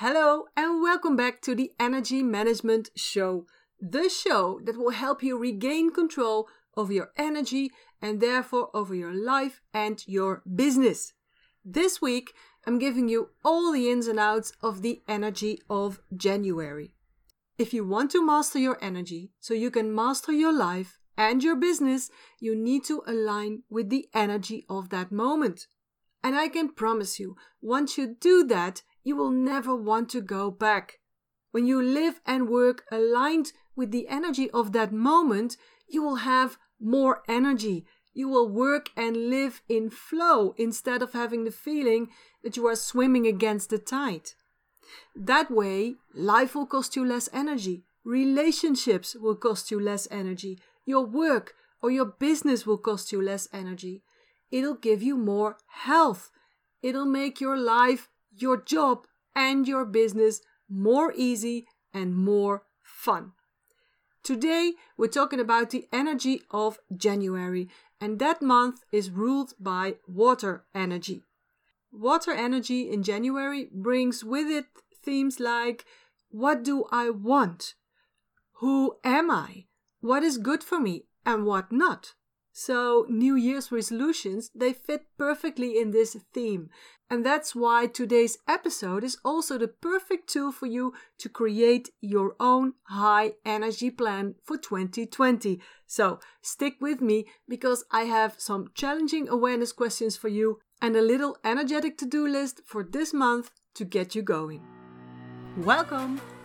Hello, and welcome back to the Energy Management Show, the show that will help you regain control over your energy and therefore over your life and your business. This week, I'm giving you all the ins and outs of the energy of January. If you want to master your energy so you can master your life and your business, you need to align with the energy of that moment. And I can promise you, once you do that, you will never want to go back. When you live and work aligned with the energy of that moment, you will have more energy. You will work and live in flow instead of having the feeling that you are swimming against the tide. That way, life will cost you less energy, relationships will cost you less energy, your work or your business will cost you less energy. It'll give you more health. It'll make your life your job and your business more easy and more fun. Today, we're talking about the energy of January, and that month is ruled by water energy. Water energy in January brings with it themes like What do I want? Who am I? What is good for me and what not? So, New Year's resolutions, they fit perfectly in this theme. And that's why today's episode is also the perfect tool for you to create your own high energy plan for 2020. So, stick with me because I have some challenging awareness questions for you and a little energetic to do list for this month to get you going. Welcome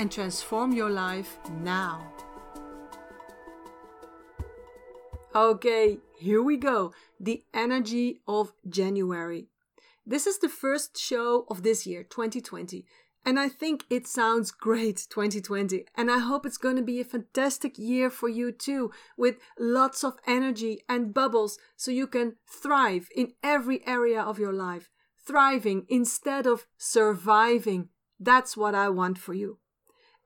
and transform your life now. Okay, here we go. The energy of January. This is the first show of this year, 2020. And I think it sounds great, 2020. And I hope it's going to be a fantastic year for you too, with lots of energy and bubbles so you can thrive in every area of your life thriving instead of surviving. That's what I want for you.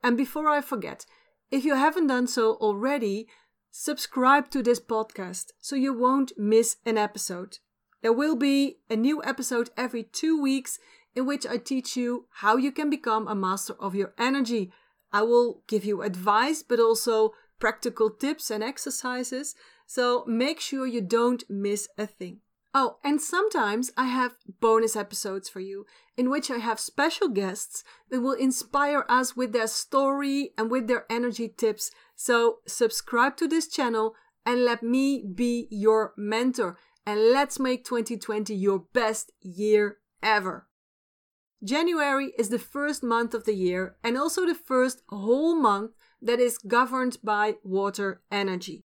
And before I forget, if you haven't done so already, subscribe to this podcast so you won't miss an episode. There will be a new episode every two weeks in which I teach you how you can become a master of your energy. I will give you advice, but also practical tips and exercises. So make sure you don't miss a thing. Oh, and sometimes I have bonus episodes for you in which I have special guests that will inspire us with their story and with their energy tips. So subscribe to this channel and let me be your mentor and let's make 2020 your best year ever. January is the first month of the year and also the first whole month that is governed by water energy.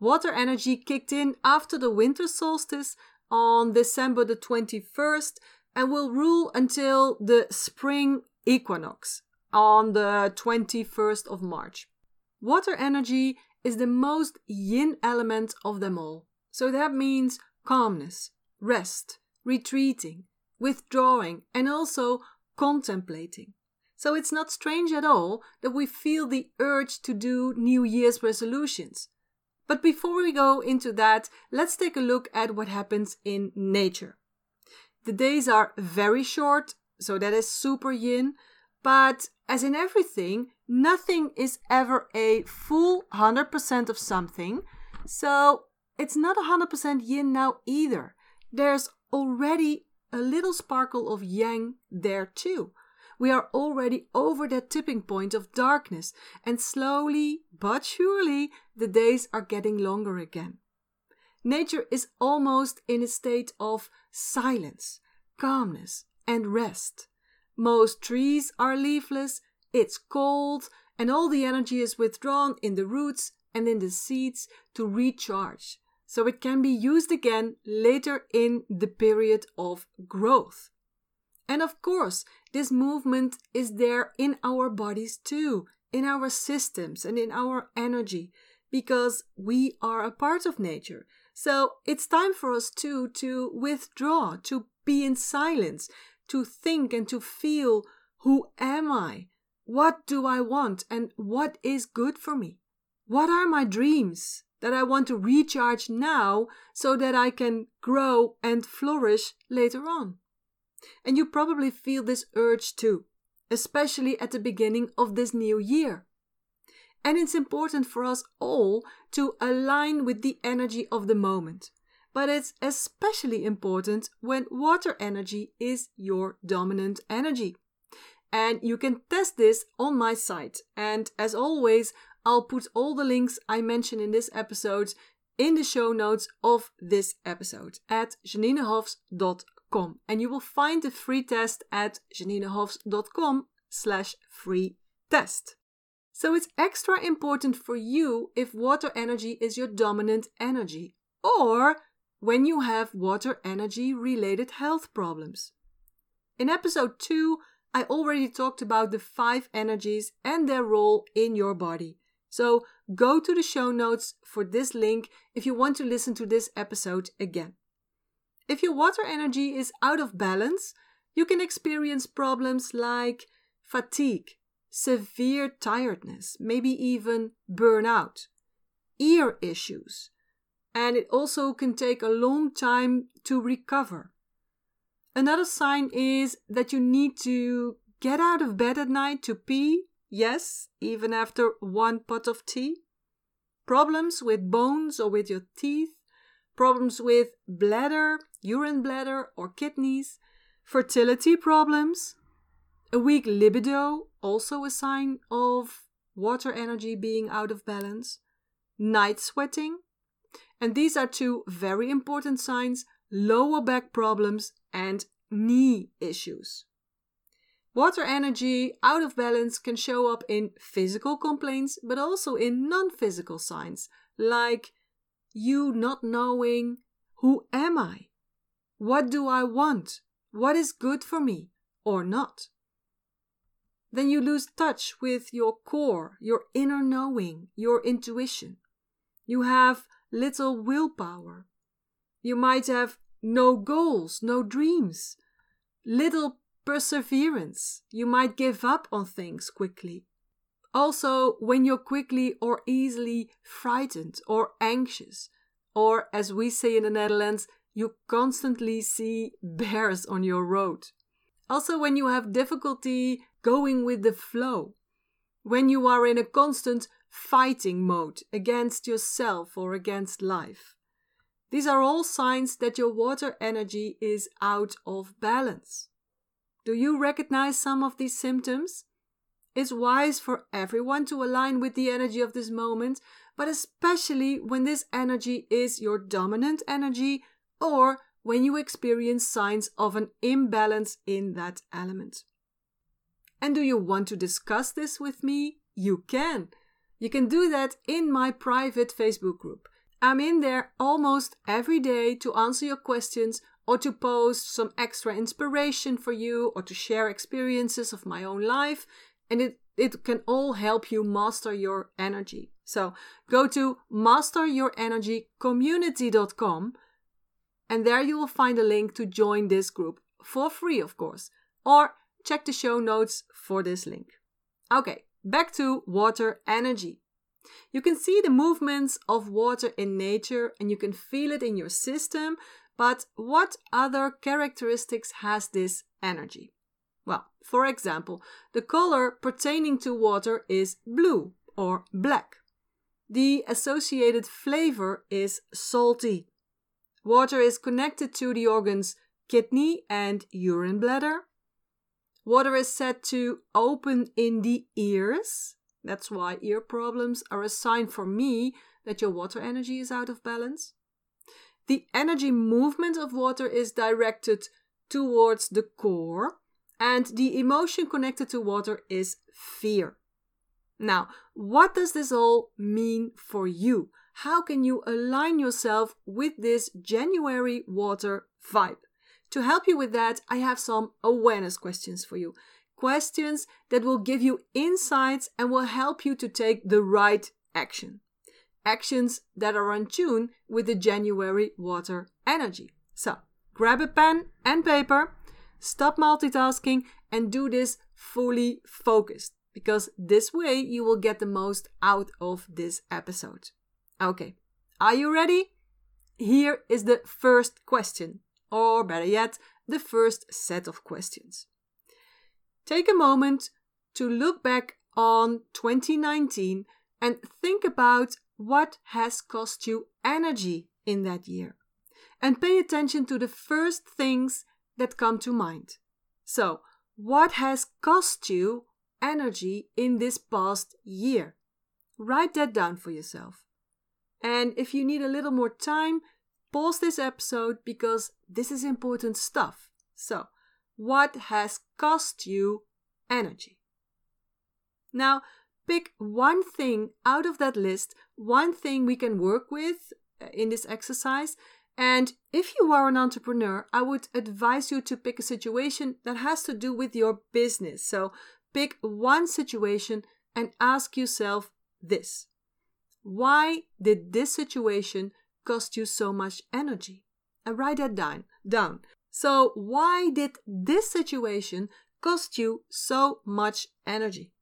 Water energy kicked in after the winter solstice on December the 21st and will rule until the spring equinox on the 21st of March. Water energy is the most yin element of them all. So that means calmness, rest, retreating, withdrawing, and also contemplating. So it's not strange at all that we feel the urge to do New Year's resolutions. But before we go into that, let's take a look at what happens in nature. The days are very short, so that is super yin, but as in everything, nothing is ever a full 100% of something, so it's not 100% yin now either. There's already a little sparkle of yang there too we are already over that tipping point of darkness, and slowly but surely the days are getting longer again. Nature is almost in a state of silence, calmness, and rest. Most trees are leafless, it's cold, and all the energy is withdrawn in the roots and in the seeds to recharge, so it can be used again later in the period of growth. And of course, this movement is there in our bodies too, in our systems and in our energy, because we are a part of nature. So it's time for us too to withdraw, to be in silence, to think and to feel who am I? What do I want? And what is good for me? What are my dreams that I want to recharge now so that I can grow and flourish later on? And you probably feel this urge too, especially at the beginning of this new year. And it's important for us all to align with the energy of the moment. But it's especially important when water energy is your dominant energy. And you can test this on my site. And as always, I'll put all the links I mention in this episode in the show notes of this episode at And you will find the free test at janinehofs.com slash free test. So it's extra important for you if water energy is your dominant energy or when you have water energy related health problems. In episode 2, I already talked about the five energies and their role in your body. So go to the show notes for this link if you want to listen to this episode again. If your water energy is out of balance, you can experience problems like fatigue, severe tiredness, maybe even burnout, ear issues, and it also can take a long time to recover. Another sign is that you need to get out of bed at night to pee, yes, even after one pot of tea. Problems with bones or with your teeth, problems with bladder, urine bladder, or kidneys, fertility problems, a weak libido, also a sign of water energy being out of balance. Night sweating. And these are two very important signs lower back problems and knee issues. Water energy out of balance can show up in physical complaints, but also in non physical signs, like you not knowing who am I? What do I want? What is good for me or not? then you lose touch with your core, your inner knowing, your intuition. You have little willpower. You might have no goals, no dreams, little perseverance. You might give up on things quickly. Also, when you're quickly or easily frightened or anxious, or as we say in the Netherlands, you constantly see bears on your road. Also, when you have difficulty going with the flow, when you are in a constant fighting mode against yourself or against life. These are all signs that your water energy is out of balance. Do you recognize some of these symptoms? It's wise for everyone to align with the energy of this moment, but especially when this energy is your dominant energy or when you experience signs of an imbalance in that element. And do you want to discuss this with me? You can. You can do that in my private Facebook group. I'm in there almost every day to answer your questions or to post some extra inspiration for you or to share experiences of my own life. And it, it can all help you master your energy. So go to masteryourenergycommunity.com and there you will find a link to join this group for free, of course. Or check the show notes for this link. Okay, back to water energy. You can see the movements of water in nature and you can feel it in your system, but what other characteristics has this energy? Well, for example, the color pertaining to water is blue or black. The associated flavor is salty. Water is connected to the organs kidney and urine bladder. Water is said to open in the ears. That's why ear problems are a sign for me that your water energy is out of balance. The energy movement of water is directed towards the core, and the emotion connected to water is fear. Now, what does this all mean for you? How can you align yourself with this January water vibe? to help you with that, I have some awareness questions for you. Questions that will give you insights and will help you to take the right action. Actions that are in tune with the January water energy. So, grab a pen and paper, stop multitasking, and do this fully focused because this way you will get the most out of this episode. Okay, are you ready? Here is the first question, or better yet, the first set of questions. Take a moment to look back on 2019 and think about what has cost you energy in that year. And pay attention to the first things that come to mind. So, what has cost you energy in this past year? Write that down for yourself. And if you need a little more time, pause this episode because this is important stuff. So, what has cost you energy? Now, pick one thing out of that list, one thing we can work with uh, in this exercise. And if you are an entrepreneur, I would advise you to pick a situation that has to do with your business. So pick one situation and ask yourself this Why did this situation cost you so much energy? And write that down. down. So, why did this situation cost you so much energy?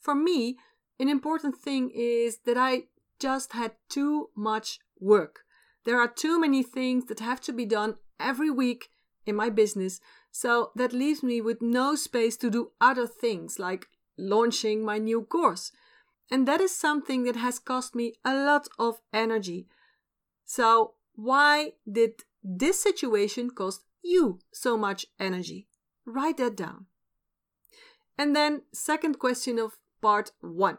For me, an important thing is that I just had too much work. There are too many things that have to be done every week in my business, so that leaves me with no space to do other things like launching my new course. And that is something that has cost me a lot of energy. So, why did this situation cost you so much energy? Write that down. And then, second question of part one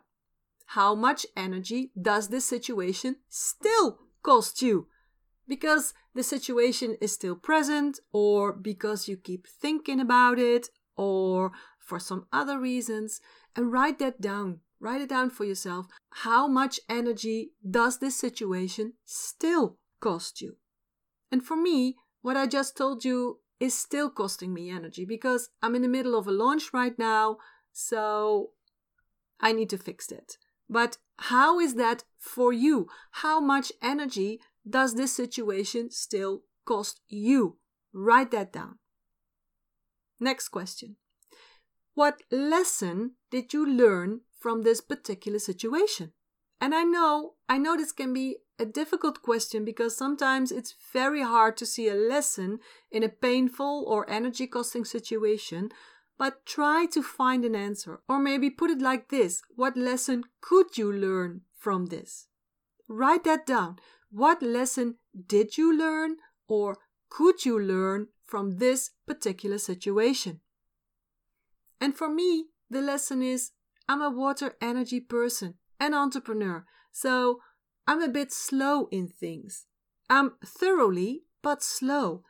How much energy does this situation still cost you? Because the situation is still present, or because you keep thinking about it, or for some other reasons, and write that down. Write it down for yourself. How much energy does this situation still cost you? And for me, what I just told you is still costing me energy because I'm in the middle of a launch right now, so I need to fix it. But how is that for you? How much energy does this situation still cost you? Write that down. Next question. What lesson did you learn from this particular situation? And I know, I know this can be a difficult question because sometimes it's very hard to see a lesson in a painful or energy costing situation, but try to find an answer. Or maybe put it like this What lesson could you learn from this? Write that down. What lesson did you learn or could you learn from this particular situation? And for me, the lesson is I'm a water energy person, an entrepreneur, so I'm a bit slow in things. I'm thoroughly but slow.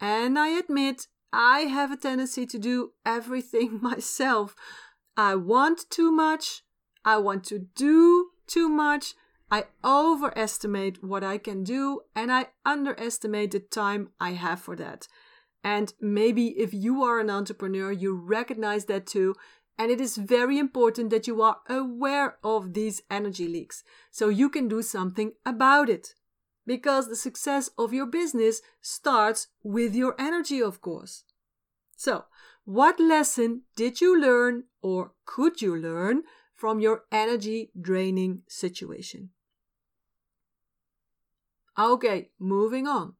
And I admit I have a tendency to do everything myself. I want too much, I want to do too much, I overestimate what I can do and I underestimate the time I have for that. And maybe if you are an entrepreneur, you recognize that too. And it is very important that you are aware of these energy leaks so you can do something about it. Because the success of your business starts with your energy, of course. So, what lesson did you learn or could you learn from your energy draining situation? Okay, moving on.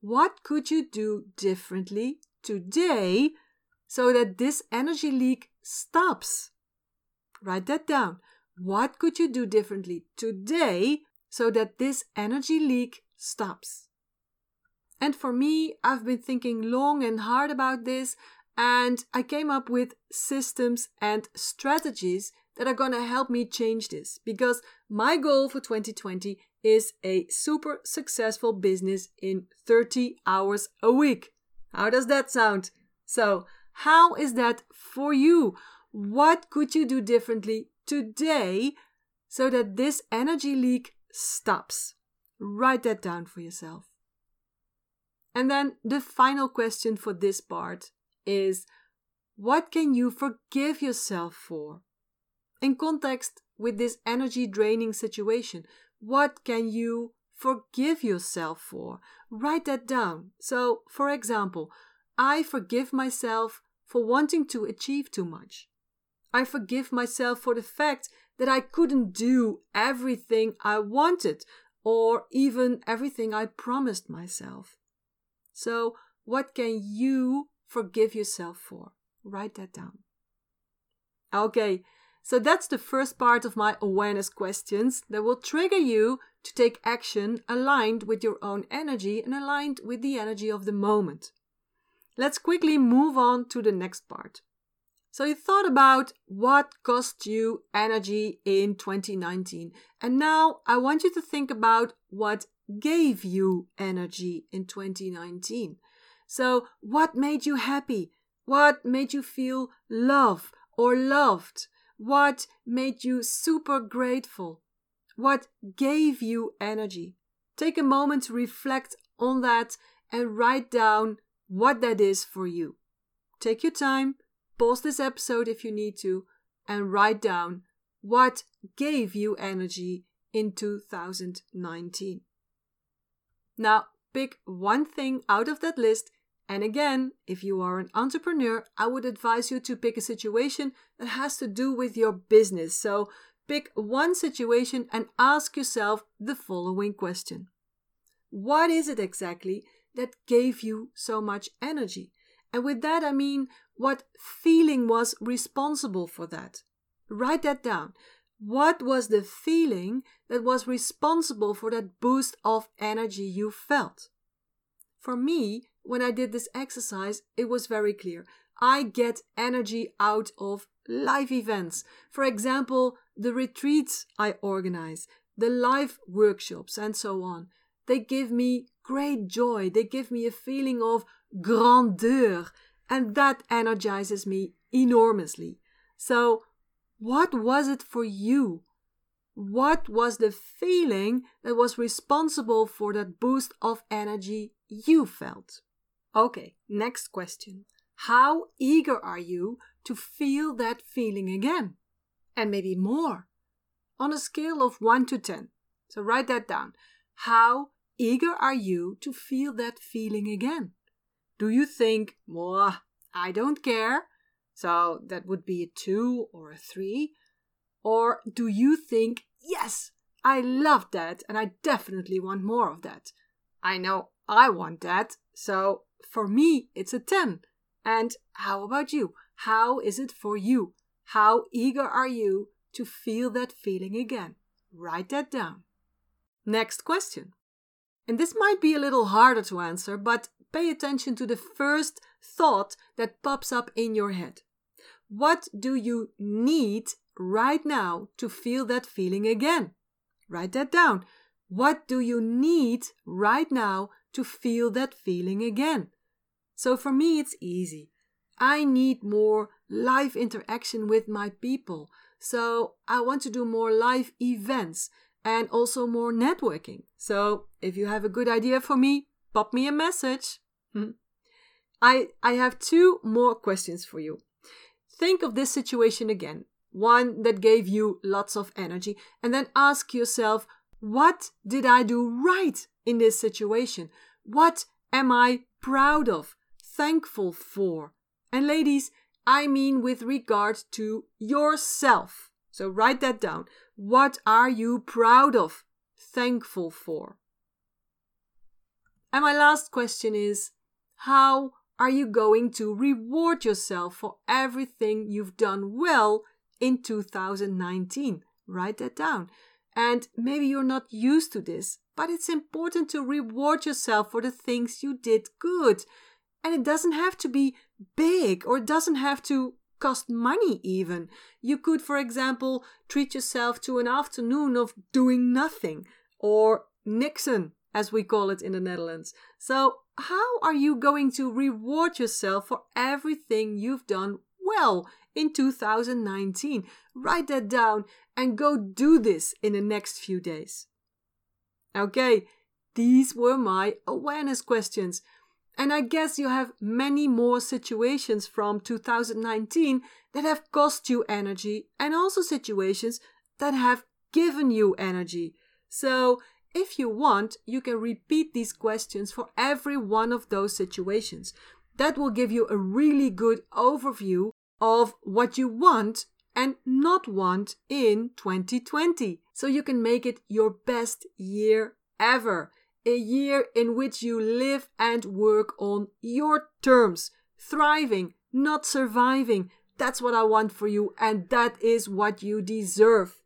What could you do differently today so that this energy leak stops? Write that down. What could you do differently today so that this energy leak stops? And for me, I've been thinking long and hard about this, and I came up with systems and strategies that are going to help me change this because my goal for 2020 is a super successful business in 30 hours a week. How does that sound? So, how is that for you? What could you do differently today so that this energy leak stops? Write that down for yourself. And then the final question for this part is what can you forgive yourself for? In context with this energy draining situation, what can you forgive yourself for? Write that down. So, for example, I forgive myself for wanting to achieve too much. I forgive myself for the fact that I couldn't do everything I wanted or even everything I promised myself. So, what can you forgive yourself for? Write that down. Okay, so that's the first part of my awareness questions that will trigger you to take action aligned with your own energy and aligned with the energy of the moment. Let's quickly move on to the next part. So you thought about what cost you energy in 2019. And now I want you to think about what gave you energy in 2019. So what made you happy? What made you feel love or loved? What made you super grateful? What gave you energy? Take a moment to reflect on that and write down what that is for you. Take your time, pause this episode if you need to, and write down what gave you energy in 2019. Now, pick one thing out of that list and again, if you are an entrepreneur, I would advise you to pick a situation that has to do with your business. So pick one situation and ask yourself the following question What is it exactly that gave you so much energy? And with that, I mean, what feeling was responsible for that? Write that down. What was the feeling that was responsible for that boost of energy you felt? For me, when I did this exercise, it was very clear. I get energy out of live events. For example, the retreats I organize, the live workshops, and so on. They give me great joy. They give me a feeling of grandeur, and that energizes me enormously. So, what was it for you? What was the feeling that was responsible for that boost of energy you felt? Okay, next question. How eager are you to feel that feeling again? And maybe more. On a scale of 1 to 10. So write that down. How eager are you to feel that feeling again? Do you think, well, I don't care? So that would be a 2 or a 3. Or do you think, yes, I love that and I definitely want more of that? I know I want that, so for me, it's a 10. And how about you? How is it for you? How eager are you to feel that feeling again? Write that down. Next question. And this might be a little harder to answer, but pay attention to the first thought that pops up in your head. What do you need right now to feel that feeling again? Write that down. What do you need right now to feel that feeling again? So for me, it's easy. I need more live interaction with my people. So I want to do more live events and also more networking. So if you have a good idea for me, pop me a message. Hmm. I, I have two more questions for you. Think of this situation again, one that gave you lots of energy, and then ask yourself, what did I do right in this situation? What am I proud of? thankful for. And ladies, I mean with regard to yourself. So write that down. What are you proud of, thankful for? And my last question is how are you going to reward yourself for everything you've done well in 2019? Write that down. And maybe you're not used to this, but it's important to reward yourself for the things you did good. And it doesn't have to be big or it doesn't have to cost money even. You could, for example, treat yourself to an afternoon of doing nothing or niksen, as we call it in the Netherlands. So, how are you going to reward yourself for everything you've done well in 2019? Write that down and go do this in the next few days. Okay, these were my awareness questions. And I guess you have many more situations from 2019 that have cost you energy and also situations that have given you energy. So, if you want, you can repeat these questions for every one of those situations. That will give you a really good overview of what you want and not want in 2020. So you can make it your best year ever. A year in which you live and work on your terms, thriving, not surviving. That's what I want for you, and that is what you deserve.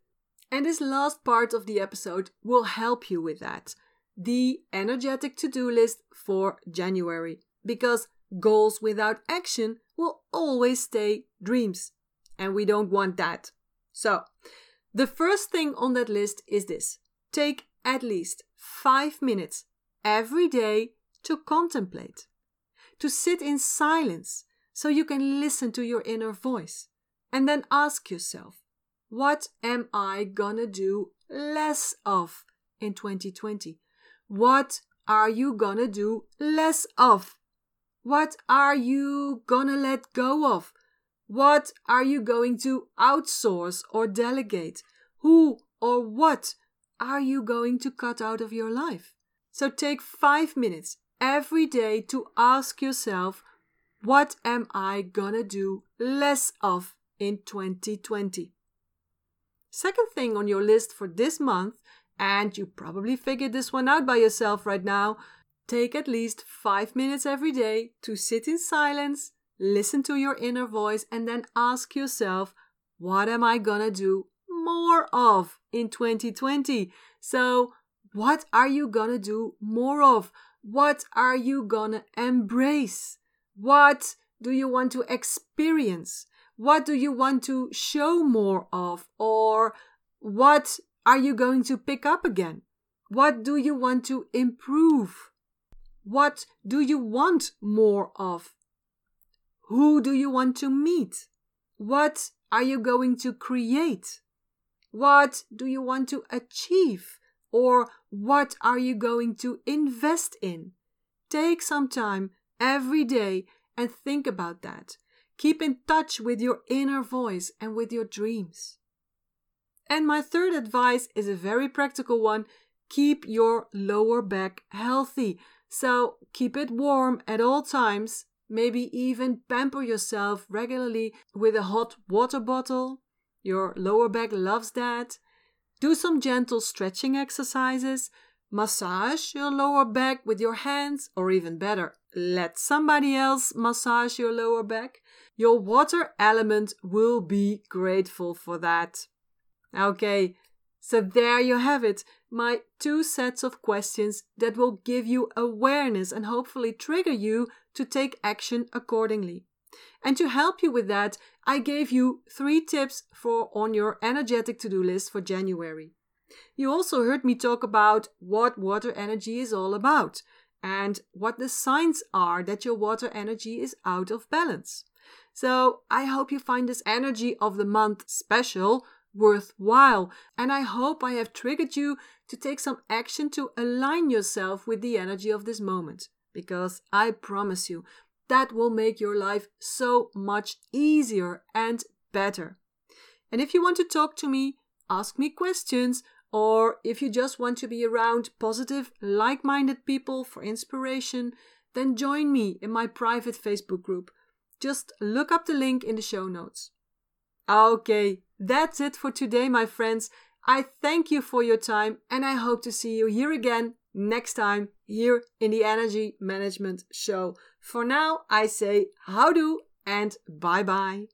And this last part of the episode will help you with that the energetic to do list for January. Because goals without action will always stay dreams. And we don't want that. So, the first thing on that list is this take at least five minutes every day to contemplate, to sit in silence so you can listen to your inner voice, and then ask yourself, what am I gonna do less of in 2020? What are you gonna do less of? What are you gonna let go of? What are you going to outsource or delegate? Who or what are you going to cut out of your life? So take five minutes every day to ask yourself, what am I gonna do less of in 2020? Second thing on your list for this month, and you probably figured this one out by yourself right now, take at least five minutes every day to sit in silence, listen to your inner voice, and then ask yourself, what am I gonna do more of in 2020. So, what are you gonna do more of? What are you gonna embrace? What do you want to experience? What do you want to show more of? Or what are you going to pick up again? What do you want to improve? What do you want more of? Who do you want to meet? What are you going to create? What do you want to achieve? Or what are you going to invest in? Take some time every day and think about that. Keep in touch with your inner voice and with your dreams. And my third advice is a very practical one keep your lower back healthy. So keep it warm at all times. Maybe even pamper yourself regularly with a hot water bottle your lower back loves that. Do some gentle stretching exercises. Massage your lower back with your hands, or even better, let somebody else massage your lower back. Your water element will be grateful for that. Okay, so there you have it. My two sets of questions that will give you awareness and hopefully trigger you to take action accordingly. And to help you with that, I gave you three tips for on your energetic to-do list for January. You also heard me talk about what water energy is all about and what the signs are that your water energy is out of balance. So, I hope you find this energy of the month special, worthwhile, and I hope I have triggered you to take some action to align yourself with the energy of this moment. Because I promise you, that will make your life so much easier and better. And if you want to talk to me, ask me questions, or if you just want to be around positive, like minded people for inspiration, then join me in my private Facebook group. Just look up the link in the show notes. Okay, that's it for today, my friends. I thank you for your time and I hope to see you here again next time here in the Energy Management Show. For now, I say houdoe and bye bye.